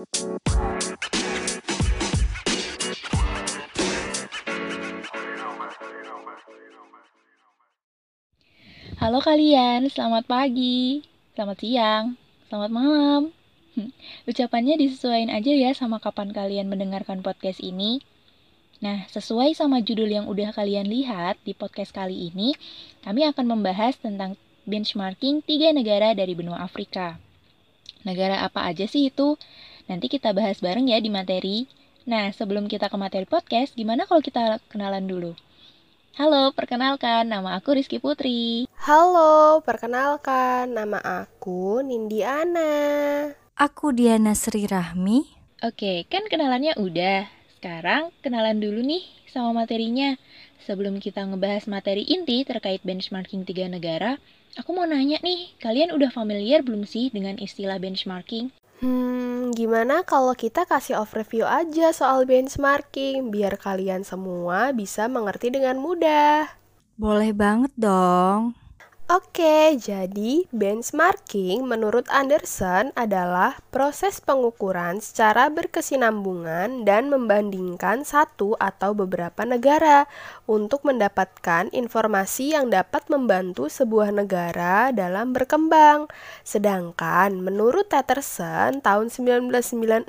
Halo kalian, selamat pagi, selamat siang, selamat malam. Ucapannya disesuaikan aja ya sama kapan kalian mendengarkan podcast ini. Nah, sesuai sama judul yang udah kalian lihat di podcast kali ini, kami akan membahas tentang benchmarking tiga negara dari benua Afrika. Negara apa aja sih itu? Nanti kita bahas bareng ya di materi. Nah, sebelum kita ke materi podcast, gimana kalau kita kenalan dulu? Halo, perkenalkan nama aku Rizky Putri. Halo, perkenalkan nama aku Nindi Ana. Aku Diana Sri Rahmi. Oke, kan kenalannya udah. Sekarang kenalan dulu nih sama materinya. Sebelum kita ngebahas materi inti terkait benchmarking tiga negara, aku mau nanya nih, kalian udah familiar belum sih dengan istilah benchmarking? Hmm, gimana kalau kita kasih overview aja soal benchmarking biar kalian semua bisa mengerti dengan mudah? Boleh banget dong. Oke, jadi benchmarking menurut Anderson adalah proses pengukuran secara berkesinambungan dan membandingkan satu atau beberapa negara untuk mendapatkan informasi yang dapat membantu sebuah negara dalam berkembang. Sedangkan menurut Tatterson tahun 1996,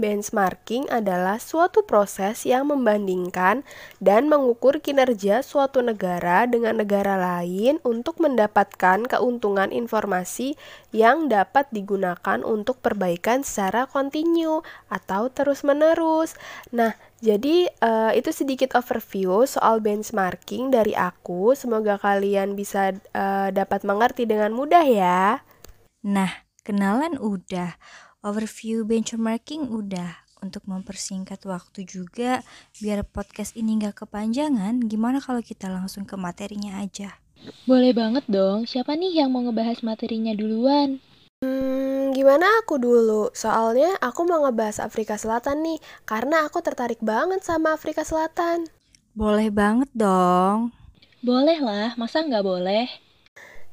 benchmarking adalah suatu proses yang membandingkan dan mengukur kinerja suatu negara dengan negara lain untuk mendapatkan mendapatkan keuntungan informasi yang dapat digunakan untuk perbaikan secara kontinu atau terus-menerus. Nah, jadi uh, itu sedikit overview soal benchmarking dari aku. Semoga kalian bisa uh, dapat mengerti dengan mudah ya. Nah, kenalan udah, overview benchmarking udah. Untuk mempersingkat waktu juga, biar podcast ini nggak kepanjangan, gimana kalau kita langsung ke materinya aja? Boleh banget dong. Siapa nih yang mau ngebahas materinya duluan? Hmm, gimana aku dulu? Soalnya aku mau ngebahas Afrika Selatan nih, karena aku tertarik banget sama Afrika Selatan. Boleh banget dong. Boleh lah, masa nggak boleh?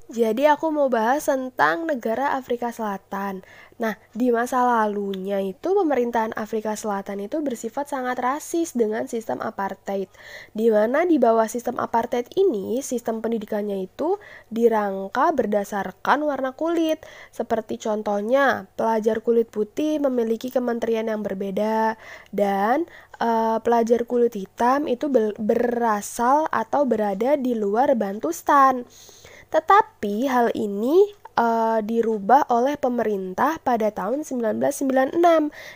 Jadi aku mau bahas tentang negara Afrika Selatan. Nah, di masa lalunya itu pemerintahan Afrika Selatan itu bersifat sangat rasis dengan sistem apartheid. Di mana di bawah sistem apartheid ini, sistem pendidikannya itu dirangka berdasarkan warna kulit. Seperti contohnya, pelajar kulit putih memiliki kementerian yang berbeda dan uh, pelajar kulit hitam itu berasal atau berada di luar Bantustan. Tetapi hal ini uh, dirubah oleh pemerintah pada tahun 1996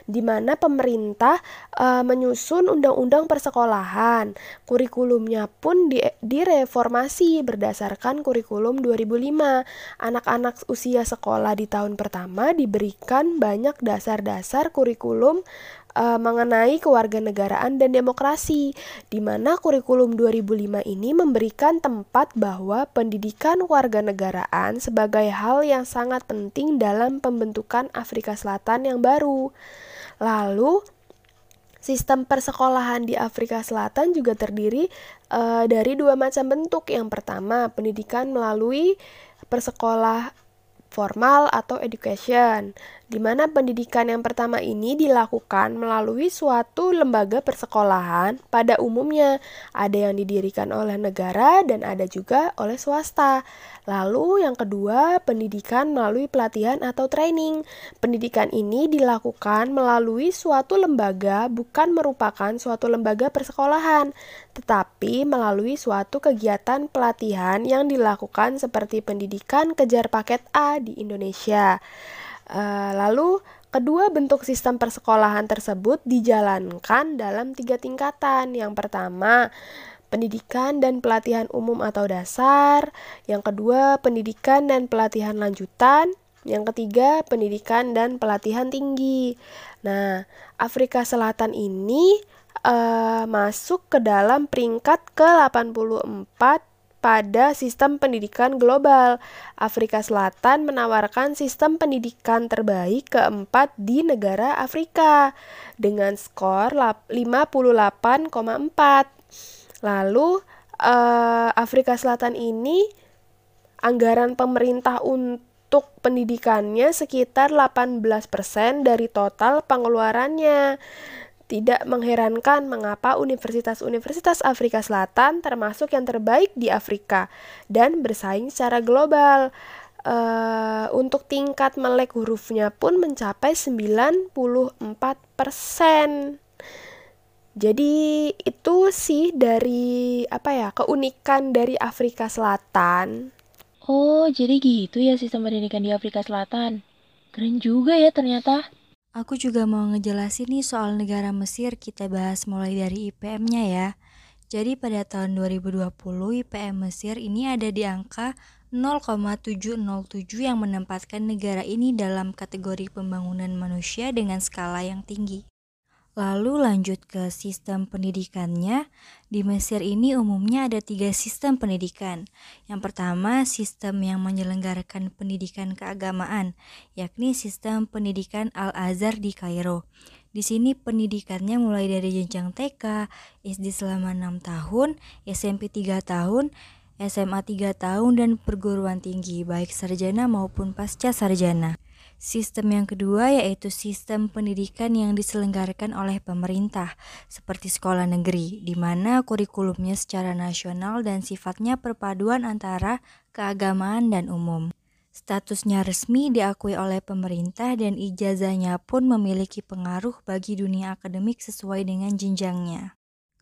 di mana pemerintah uh, menyusun undang-undang persekolahan. Kurikulumnya pun di, direformasi berdasarkan kurikulum 2005. Anak-anak usia sekolah di tahun pertama diberikan banyak dasar-dasar kurikulum uh, mengenai kewarganegaraan dan demokrasi, di mana kurikulum 2005 ini memberikan tempat bahwa pendidikan kewarganegaraan sebagai hal yang sangat penting dalam pembentukan Afrika Selatan yang baru. Lalu, Sistem persekolahan di Afrika Selatan juga terdiri uh, dari dua macam bentuk. Yang pertama, pendidikan melalui persekolah formal atau education, di mana pendidikan yang pertama ini dilakukan melalui suatu lembaga persekolahan. Pada umumnya, ada yang didirikan oleh negara dan ada juga oleh swasta. Lalu, yang kedua, pendidikan melalui pelatihan atau training. Pendidikan ini dilakukan melalui suatu lembaga, bukan merupakan suatu lembaga persekolahan, tetapi melalui suatu kegiatan pelatihan yang dilakukan seperti pendidikan kejar paket A di Indonesia. Uh, lalu kedua bentuk sistem persekolahan tersebut dijalankan dalam tiga tingkatan. Yang pertama, pendidikan dan pelatihan umum atau dasar. Yang kedua, pendidikan dan pelatihan lanjutan. Yang ketiga, pendidikan dan pelatihan tinggi. Nah, Afrika Selatan ini uh, masuk ke dalam peringkat ke-84 pada sistem pendidikan global. Afrika Selatan menawarkan sistem pendidikan terbaik keempat di negara Afrika dengan skor 58,4. Lalu uh, Afrika Selatan ini anggaran pemerintah untuk untuk pendidikannya sekitar 18% dari total pengeluarannya. Tidak mengherankan mengapa universitas-universitas Afrika Selatan termasuk yang terbaik di Afrika dan bersaing secara global. Uh, untuk tingkat melek hurufnya pun mencapai 94%. Jadi itu sih dari apa ya, keunikan dari Afrika Selatan. Oh, jadi gitu ya sistem pendidikan di Afrika Selatan. Keren juga ya ternyata. Aku juga mau ngejelasin nih soal negara Mesir, kita bahas mulai dari IPM-nya ya. Jadi pada tahun 2020 IPM Mesir ini ada di angka 0,707 yang menempatkan negara ini dalam kategori pembangunan manusia dengan skala yang tinggi. Lalu lanjut ke sistem pendidikannya. Di Mesir ini umumnya ada tiga sistem pendidikan. Yang pertama, sistem yang menyelenggarakan pendidikan keagamaan, yakni sistem pendidikan Al-Azhar di Kairo. Di sini pendidikannya mulai dari jenjang TK, SD selama 6 tahun, SMP 3 tahun, SMA 3 tahun, dan perguruan tinggi, baik sarjana maupun pasca sarjana. Sistem yang kedua yaitu sistem pendidikan yang diselenggarakan oleh pemerintah, seperti sekolah negeri, di mana kurikulumnya secara nasional dan sifatnya perpaduan antara keagamaan dan umum. Statusnya resmi diakui oleh pemerintah dan ijazahnya pun memiliki pengaruh bagi dunia akademik sesuai dengan jenjangnya.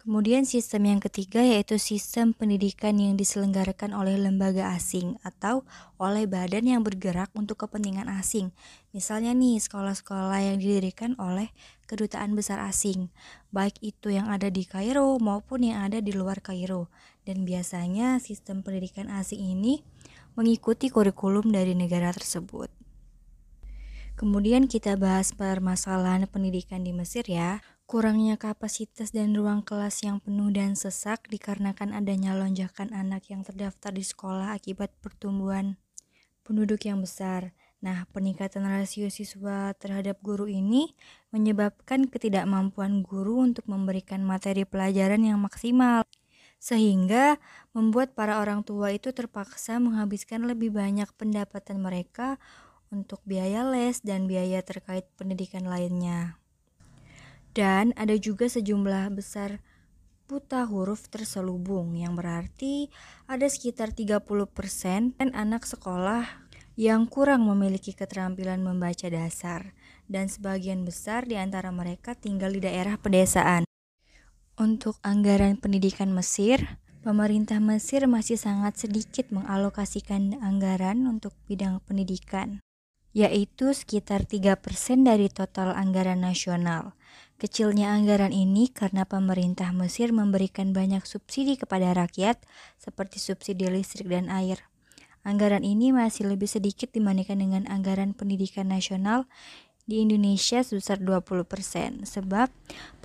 Kemudian sistem yang ketiga yaitu sistem pendidikan yang diselenggarakan oleh lembaga asing atau oleh badan yang bergerak untuk kepentingan asing. Misalnya nih sekolah-sekolah yang didirikan oleh kedutaan besar asing, baik itu yang ada di Kairo maupun yang ada di luar Kairo. Dan biasanya sistem pendidikan asing ini mengikuti kurikulum dari negara tersebut. Kemudian kita bahas permasalahan pendidikan di Mesir ya. Kurangnya kapasitas dan ruang kelas yang penuh dan sesak dikarenakan adanya lonjakan anak yang terdaftar di sekolah akibat pertumbuhan penduduk yang besar. Nah, peningkatan rasio siswa terhadap guru ini menyebabkan ketidakmampuan guru untuk memberikan materi pelajaran yang maksimal, sehingga membuat para orang tua itu terpaksa menghabiskan lebih banyak pendapatan mereka untuk biaya les dan biaya terkait pendidikan lainnya. Dan ada juga sejumlah besar buta huruf terselubung yang berarti ada sekitar 30% dan anak sekolah yang kurang memiliki keterampilan membaca dasar dan sebagian besar di antara mereka tinggal di daerah pedesaan. Untuk anggaran pendidikan Mesir, pemerintah Mesir masih sangat sedikit mengalokasikan anggaran untuk bidang pendidikan, yaitu sekitar 3% dari total anggaran nasional. Kecilnya anggaran ini karena pemerintah Mesir memberikan banyak subsidi kepada rakyat seperti subsidi listrik dan air. Anggaran ini masih lebih sedikit dibandingkan dengan anggaran pendidikan nasional di Indonesia sebesar 20% sebab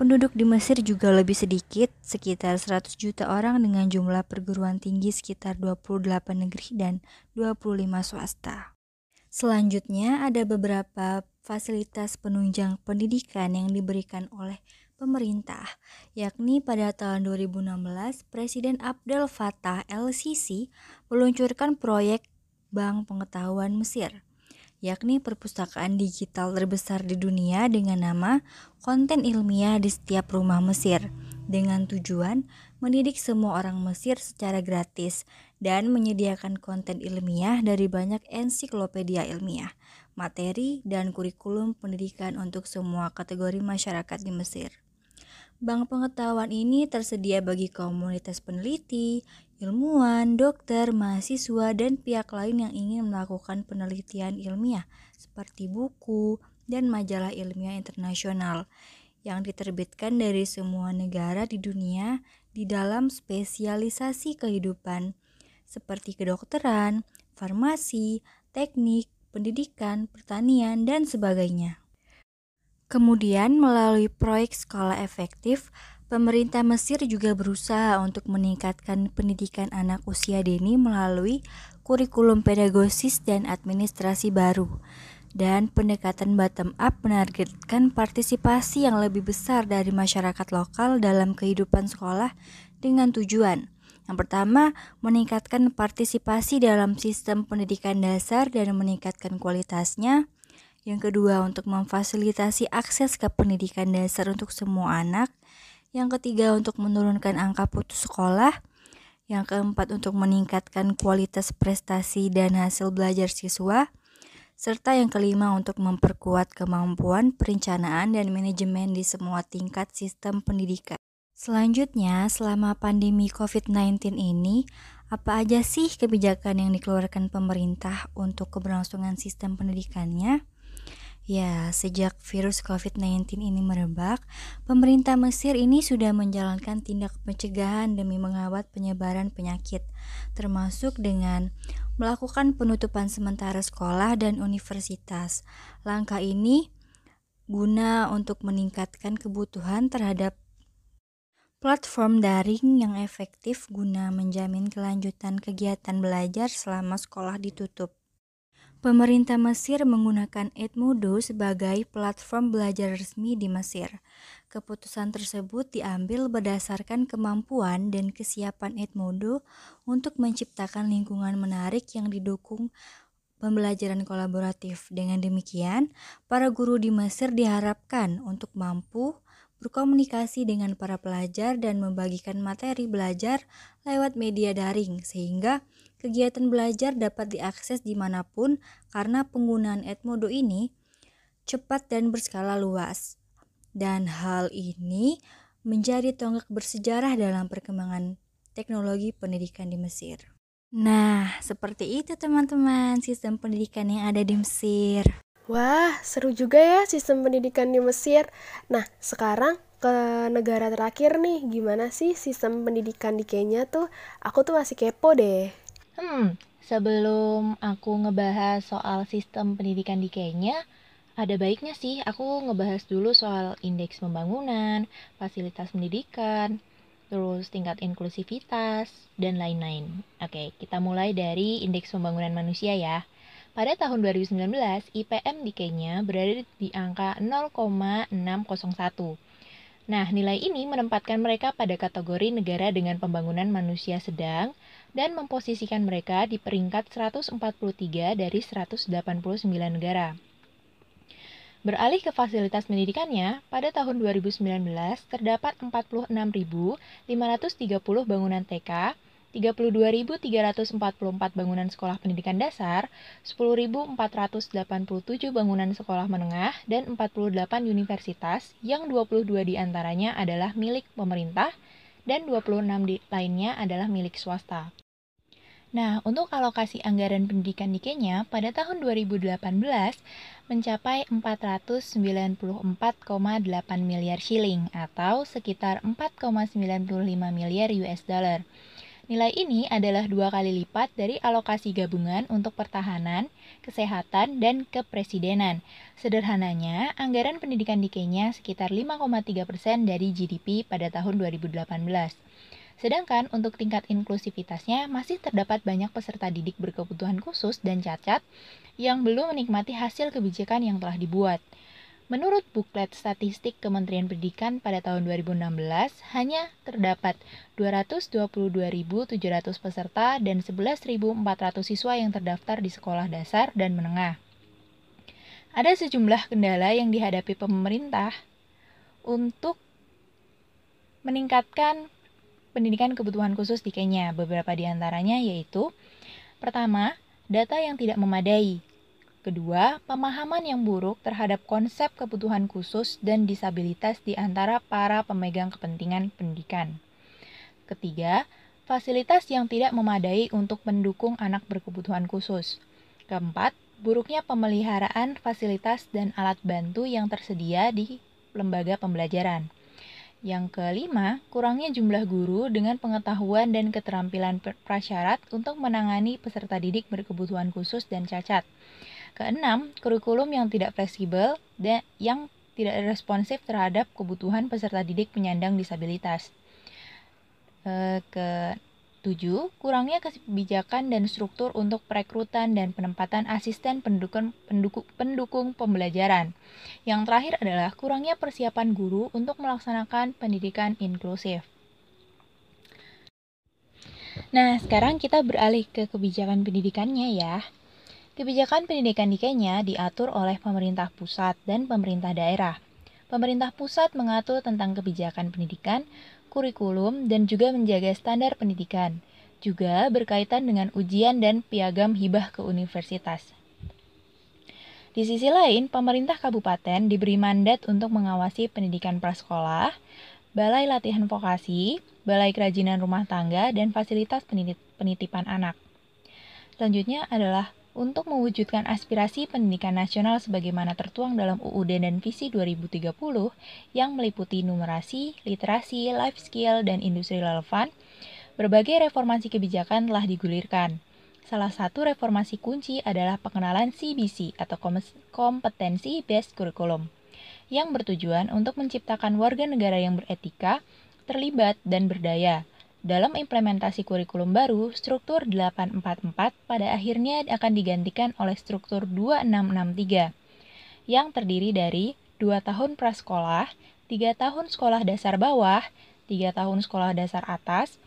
penduduk di Mesir juga lebih sedikit sekitar 100 juta orang dengan jumlah perguruan tinggi sekitar 28 negeri dan 25 swasta. Selanjutnya ada beberapa fasilitas penunjang pendidikan yang diberikan oleh pemerintah, yakni pada tahun 2016 Presiden Abdel Fattah el-Sisi meluncurkan proyek Bank Pengetahuan Mesir, yakni perpustakaan digital terbesar di dunia dengan nama Konten Ilmiah di Setiap Rumah Mesir, dengan tujuan mendidik semua orang Mesir secara gratis dan menyediakan konten ilmiah dari banyak ensiklopedia ilmiah materi, dan kurikulum pendidikan untuk semua kategori masyarakat di Mesir. Bank pengetahuan ini tersedia bagi komunitas peneliti, ilmuwan, dokter, mahasiswa, dan pihak lain yang ingin melakukan penelitian ilmiah seperti buku dan majalah ilmiah internasional yang diterbitkan dari semua negara di dunia di dalam spesialisasi kehidupan seperti kedokteran, farmasi, teknik, pendidikan, pertanian, dan sebagainya. Kemudian, melalui proyek sekolah efektif, pemerintah Mesir juga berusaha untuk meningkatkan pendidikan anak usia dini melalui kurikulum pedagosis dan administrasi baru. Dan pendekatan bottom up menargetkan partisipasi yang lebih besar dari masyarakat lokal dalam kehidupan sekolah dengan tujuan Yang pertama, meningkatkan partisipasi dalam sistem pendidikan dasar dan meningkatkan kualitasnya. Yang kedua, untuk memfasilitasi akses ke pendidikan dasar untuk semua anak. Yang ketiga, untuk menurunkan angka putus sekolah. Yang keempat, untuk meningkatkan kualitas prestasi dan hasil belajar siswa. Serta yang kelima, untuk memperkuat kemampuan perencanaan dan manajemen di semua tingkat sistem pendidikan. Selanjutnya, selama pandemi COVID-19 ini, apa aja sih kebijakan yang dikeluarkan pemerintah untuk keberlangsungan sistem pendidikannya? Ya, sejak virus COVID-19 ini merebak, pemerintah Mesir ini sudah menjalankan tindak pencegahan demi mengawat penyebaran penyakit, termasuk dengan melakukan penutupan sementara sekolah dan universitas. Langkah ini guna untuk meningkatkan kebutuhan terhadap Platform daring yang efektif guna menjamin kelanjutan kegiatan belajar selama sekolah ditutup. Pemerintah Mesir menggunakan Edmodo sebagai platform belajar resmi di Mesir. Keputusan tersebut diambil berdasarkan kemampuan dan kesiapan Edmodo untuk menciptakan lingkungan menarik yang didukung pembelajaran kolaboratif. Dengan demikian, para guru di Mesir diharapkan untuk mampu berkomunikasi dengan para pelajar dan membagikan materi belajar lewat media daring sehingga kegiatan belajar dapat diakses di mana pun karena penggunaan Edmodo ini cepat dan berskala luas. Dan hal ini menjadi tonggak bersejarah dalam perkembangan teknologi pendidikan di Mesir. Nah, seperti itu teman-teman sistem pendidikan yang ada di Mesir. Wah, seru juga ya sistem pendidikan di Mesir. Nah, sekarang ke negara terakhir nih, gimana sih sistem pendidikan di Kenya tuh? Aku tuh masih kepo deh. Hmm, sebelum aku ngebahas soal sistem pendidikan di Kenya, ada baiknya sih aku ngebahas dulu soal indeks pembangunan, fasilitas pendidikan, terus tingkat inklusivitas, dan lain-lain. Oke, kita mulai dari indeks pembangunan manusia ya. Pada tahun 2019, IPM di Kenya berada di angka 0,601. Nah, nilai ini menempatkan mereka pada kategori negara dengan pembangunan manusia sedang dan memposisikan mereka di peringkat 143 dari 189 negara. Beralih ke fasilitas pendidikannya, pada tahun 2019 terdapat 46.530 bangunan TK, 32.344 bangunan sekolah pendidikan dasar, 10.487 bangunan sekolah menengah, dan 48 universitas yang 22 di antaranya adalah milik pemerintah dan 26 di lainnya adalah milik swasta. Nah, untuk alokasi anggaran pendidikan di Kenya pada tahun 2018 mencapai 494,8 miliar shilling atau sekitar 4,95 miliar US dollar. Nilai ini adalah dua kali lipat dari alokasi gabungan untuk pertahanan, kesehatan, dan kepresidenan. Sederhananya, anggaran pendidikan di Kenya sekitar 5,3 persen dari GDP pada tahun 2018. Sedangkan untuk tingkat inklusivitasnya masih terdapat banyak peserta didik berkebutuhan khusus dan cacat yang belum menikmati hasil kebijakan yang telah dibuat. Menurut buklet statistik Kementerian Pendidikan pada tahun 2016, hanya terdapat 222.700 peserta dan 11.400 siswa yang terdaftar di sekolah dasar dan menengah. Ada sejumlah kendala yang dihadapi pemerintah untuk meningkatkan pendidikan kebutuhan khusus di Kenya. Beberapa di antaranya yaitu Pertama, data yang tidak memadai Kedua, pemahaman yang buruk terhadap konsep kebutuhan khusus dan disabilitas di antara para pemegang kepentingan pendidikan. Ketiga, fasilitas yang tidak memadai untuk mendukung anak berkebutuhan khusus. Keempat, buruknya pemeliharaan fasilitas dan alat bantu yang tersedia di lembaga pembelajaran. Yang kelima, kurangnya jumlah guru dengan pengetahuan dan keterampilan prasyarat untuk menangani peserta didik berkebutuhan khusus dan cacat. Keenam, kurikulum yang tidak fleksibel dan yang tidak responsif terhadap kebutuhan peserta didik penyandang disabilitas. E, ke tujuh, kurangnya kebijakan dan struktur untuk perekrutan dan penempatan asisten pendukung, pendukung, pendukung pembelajaran. Yang terakhir adalah kurangnya persiapan guru untuk melaksanakan pendidikan inklusif. Nah, sekarang kita beralih ke kebijakan pendidikannya ya. Kebijakan pendidikan di Kenya diatur oleh pemerintah pusat dan pemerintah daerah. Pemerintah pusat mengatur tentang kebijakan pendidikan, kurikulum, dan juga menjaga standar pendidikan. Juga berkaitan dengan ujian dan piagam hibah ke universitas. Di sisi lain, pemerintah kabupaten diberi mandat untuk mengawasi pendidikan prasekolah, balai latihan vokasi, balai kerajinan rumah tangga, dan fasilitas penitipan anak. Selanjutnya adalah untuk mewujudkan aspirasi pendidikan nasional sebagaimana tertuang dalam UUD dan Visi 2030 yang meliputi numerasi, literasi, life skill, dan industri relevan, berbagai reformasi kebijakan telah digulirkan. Salah satu reformasi kunci adalah pengenalan CBC atau kompetensi based curriculum yang bertujuan untuk menciptakan warga negara yang beretika, terlibat, dan berdaya. Dalam implementasi kurikulum baru, struktur 844 pada akhirnya akan digantikan oleh struktur 2663 yang terdiri dari 2 tahun prasekolah, 3 tahun sekolah dasar bawah, 3 tahun sekolah dasar atas,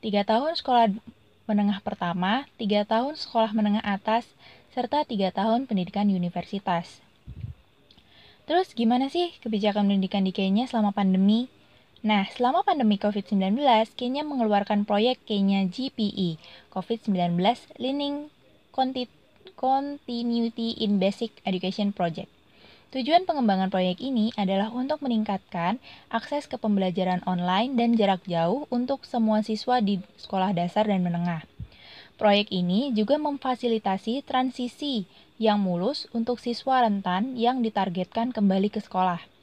3 tahun sekolah menengah pertama, 3 tahun sekolah menengah atas, serta 3 tahun pendidikan universitas. Terus gimana sih kebijakan pendidikan di Kenya selama pandemi? Nah, selama pandemi COVID-19, Kenya mengeluarkan proyek Kenya GPE, COVID-19 Learning Continuity in Basic Education Project. Tujuan pengembangan proyek ini adalah untuk meningkatkan akses ke pembelajaran online dan jarak jauh untuk semua siswa di sekolah dasar dan menengah. Proyek ini juga memfasilitasi transisi yang mulus untuk siswa rentan yang ditargetkan kembali ke sekolah.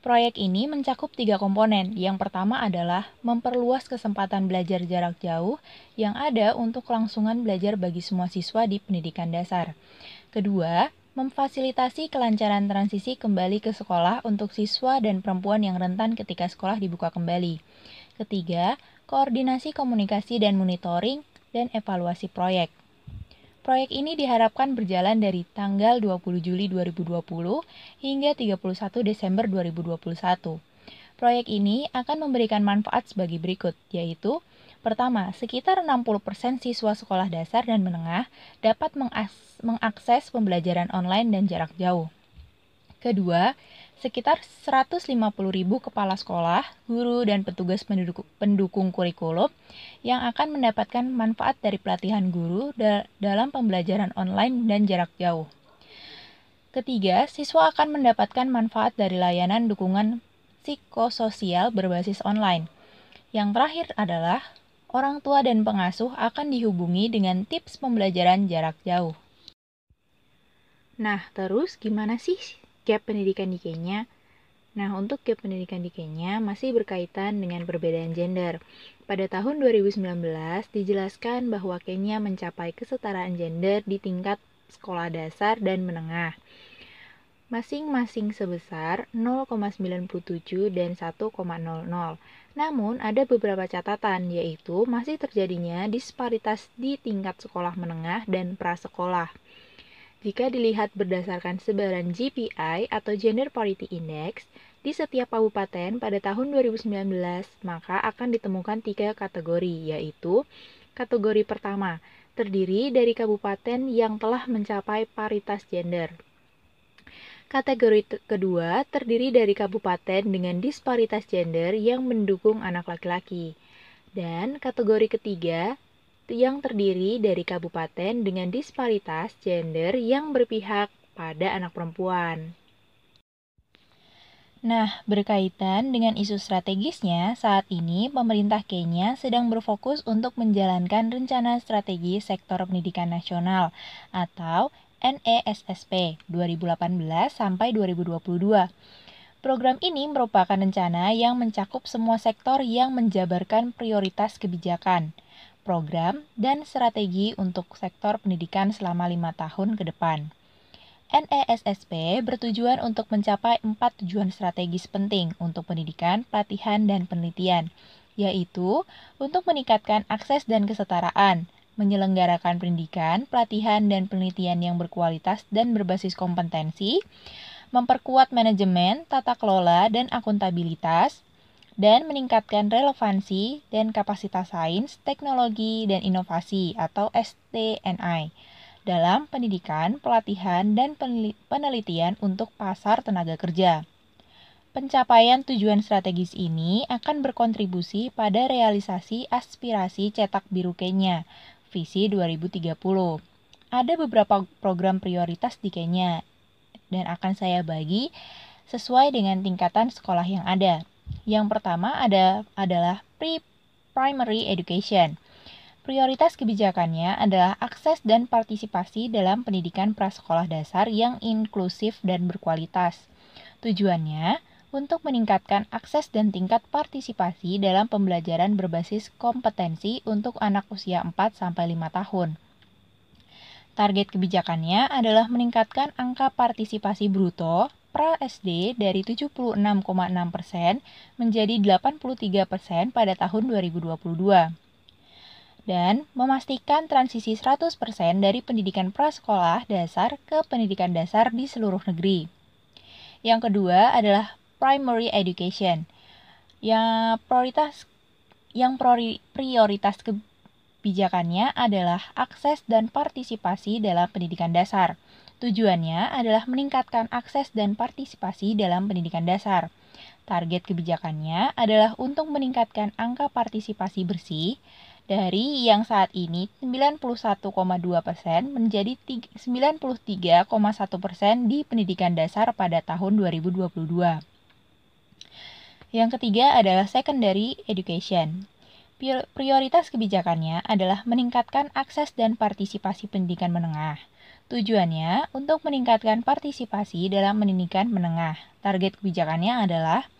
Proyek ini mencakup tiga komponen. Yang pertama adalah memperluas kesempatan belajar jarak jauh yang ada untuk kelangsungan belajar bagi semua siswa di pendidikan dasar. Kedua, memfasilitasi kelancaran transisi kembali ke sekolah untuk siswa dan perempuan yang rentan ketika sekolah dibuka kembali. Ketiga, koordinasi komunikasi dan monitoring dan evaluasi proyek. Proyek ini diharapkan berjalan dari tanggal 20 Juli 2020 hingga 31 Desember 2021. Proyek ini akan memberikan manfaat sebagai berikut, yaitu Pertama, sekitar 60% siswa sekolah dasar dan menengah dapat mengakses pembelajaran online dan jarak jauh. Kedua, sekitar 150.000 kepala sekolah, guru, dan petugas pendukung, kurikulum yang akan mendapatkan manfaat dari pelatihan guru da dalam pembelajaran online dan jarak jauh. Ketiga, siswa akan mendapatkan manfaat dari layanan dukungan psikososial berbasis online. Yang terakhir adalah orang tua dan pengasuh akan dihubungi dengan tips pembelajaran jarak jauh. Nah, terus gimana sih gap pendidikan di Kenya. Nah, untuk gap pendidikan di Kenya masih berkaitan dengan perbedaan gender. Pada tahun 2019, dijelaskan bahwa Kenya mencapai kesetaraan gender di tingkat sekolah dasar dan menengah. Masing-masing sebesar 0,97 dan 1,00. Namun, ada beberapa catatan, yaitu masih terjadinya disparitas di tingkat sekolah menengah dan prasekolah. Jika dilihat berdasarkan sebaran GPI atau Gender Parity Index di setiap kabupaten pada tahun 2019, maka akan ditemukan tiga kategori, yaitu kategori pertama, terdiri dari kabupaten yang telah mencapai paritas gender. Kategori kedua terdiri dari kabupaten dengan disparitas gender yang mendukung anak laki-laki. Dan kategori ketiga yang terdiri dari kabupaten dengan disparitas gender yang berpihak pada anak perempuan. Nah, berkaitan dengan isu strategisnya, saat ini pemerintah Kenya sedang berfokus untuk menjalankan rencana strategi sektor pendidikan nasional atau NESSP 2018 sampai 2022. Program ini merupakan rencana yang mencakup semua sektor yang menjabarkan prioritas kebijakan program, dan strategi untuk sektor pendidikan selama lima tahun ke depan. NESSP bertujuan untuk mencapai empat tujuan strategis penting untuk pendidikan, pelatihan, dan penelitian, yaitu untuk meningkatkan akses dan kesetaraan, menyelenggarakan pendidikan, pelatihan, dan penelitian yang berkualitas dan berbasis kompetensi, memperkuat manajemen, tata kelola, dan akuntabilitas, dan meningkatkan relevansi dan kapasitas sains, teknologi, dan inovasi atau STNI dalam pendidikan, pelatihan, dan penelitian untuk pasar tenaga kerja. Pencapaian tujuan strategis ini akan berkontribusi pada realisasi aspirasi cetak biru Kenya, visi 2030. Ada beberapa program prioritas di Kenya dan akan saya bagi sesuai dengan tingkatan sekolah yang ada. Yang pertama ada adalah pre-primary education. Prioritas kebijakannya adalah akses dan partisipasi dalam pendidikan prasekolah dasar yang inklusif dan berkualitas. Tujuannya untuk meningkatkan akses dan tingkat partisipasi dalam pembelajaran berbasis kompetensi untuk anak usia 4-5 tahun. Target kebijakannya adalah meningkatkan angka partisipasi bruto pra SD dari 76,6% menjadi 83% pada tahun 2022 dan memastikan transisi 100% dari pendidikan prasekolah dasar ke pendidikan dasar di seluruh negeri. Yang kedua adalah primary education. Yang prioritas yang prioritas kebijakannya adalah akses dan partisipasi dalam pendidikan dasar. Tujuannya adalah meningkatkan akses dan partisipasi dalam pendidikan dasar. Target kebijakannya adalah untuk meningkatkan angka partisipasi bersih dari yang saat ini 91,2% menjadi 93,1% di pendidikan dasar pada tahun 2022. Yang ketiga adalah secondary education. Prioritas kebijakannya adalah meningkatkan akses dan partisipasi pendidikan menengah. Tujuannya untuk meningkatkan partisipasi dalam pendidikan menengah. Target kebijakannya adalah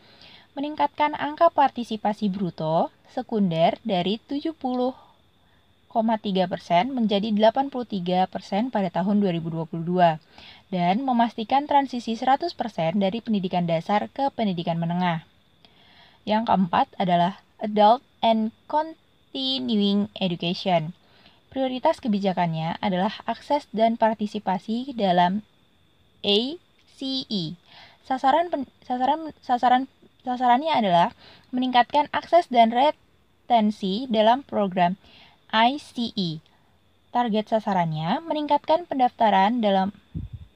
meningkatkan angka partisipasi bruto sekunder dari 70,3 persen menjadi 83 persen pada tahun 2022 dan memastikan transisi 100 persen dari pendidikan dasar ke pendidikan menengah. Yang keempat adalah Adult and Continuing Education. Prioritas kebijakannya adalah akses dan partisipasi dalam ACE. Sasaran pen, sasaran sasaran sasarannya adalah meningkatkan akses dan retensi dalam program ICE. Target sasarannya meningkatkan pendaftaran dalam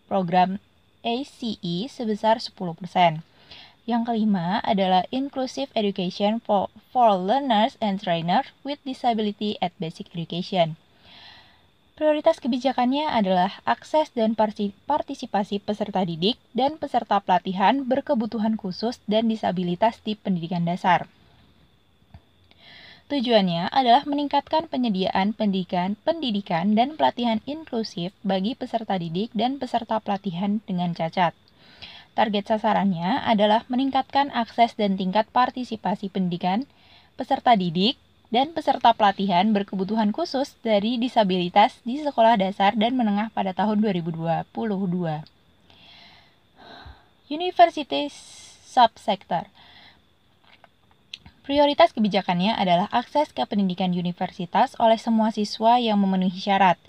program ACE sebesar 10%. Yang kelima adalah Inclusive Education for, for Learners and Trainers with Disability at Basic Education. Prioritas kebijakannya adalah akses dan partisipasi peserta didik dan peserta pelatihan berkebutuhan khusus dan disabilitas di pendidikan dasar. Tujuannya adalah meningkatkan penyediaan pendidikan, pendidikan dan pelatihan inklusif bagi peserta didik dan peserta pelatihan dengan cacat. Target sasarannya adalah meningkatkan akses dan tingkat partisipasi pendidikan peserta didik dan peserta pelatihan berkebutuhan khusus dari disabilitas di sekolah dasar dan menengah pada tahun 2022. University Subsector Prioritas kebijakannya adalah akses ke pendidikan universitas oleh semua siswa yang memenuhi syarat.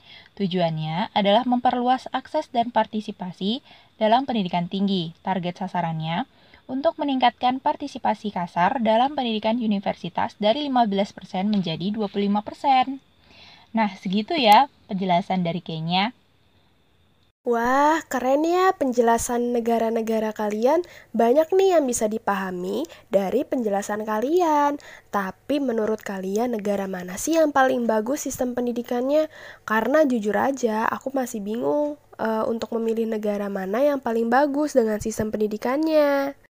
Tujuannya adalah memperluas akses dan partisipasi dalam pendidikan tinggi. Target sasarannya untuk meningkatkan partisipasi kasar dalam pendidikan universitas dari 15% menjadi 25%. Nah, segitu ya penjelasan dari Kenya. Wah, keren ya penjelasan negara-negara kalian. Banyak nih yang bisa dipahami dari penjelasan kalian. Tapi menurut kalian negara mana sih yang paling bagus sistem pendidikannya? Karena jujur aja, aku masih bingung uh, untuk memilih negara mana yang paling bagus dengan sistem pendidikannya.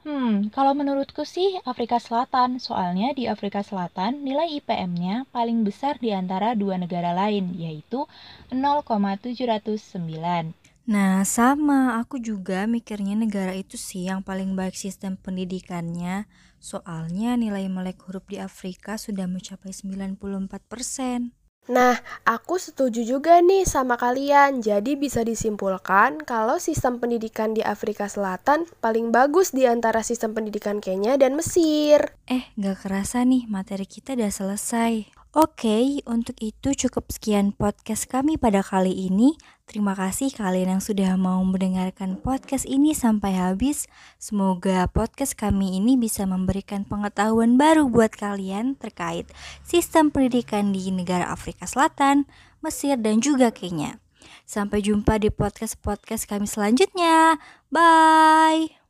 Hmm, kalau menurutku sih Afrika Selatan, soalnya di Afrika Selatan nilai IPM-nya paling besar di antara dua negara lain, yaitu 0,709. Nah, sama. Aku juga mikirnya negara itu sih yang paling baik sistem pendidikannya. Soalnya nilai melek huruf di Afrika sudah mencapai 94%. Nah, aku setuju juga nih sama kalian. Jadi bisa disimpulkan kalau sistem pendidikan di Afrika Selatan paling bagus di antara sistem pendidikan Kenya dan Mesir. Eh, gak kerasa nih materi kita udah selesai. Oke, untuk itu cukup sekian podcast kami pada kali ini. Terima kasih kalian yang sudah mau mendengarkan podcast ini sampai habis. Semoga podcast kami ini bisa memberikan pengetahuan baru buat kalian terkait sistem pendidikan di negara Afrika Selatan, Mesir, dan juga Kenya. Sampai jumpa di podcast-podcast kami selanjutnya. Bye.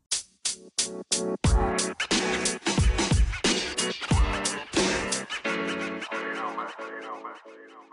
you know.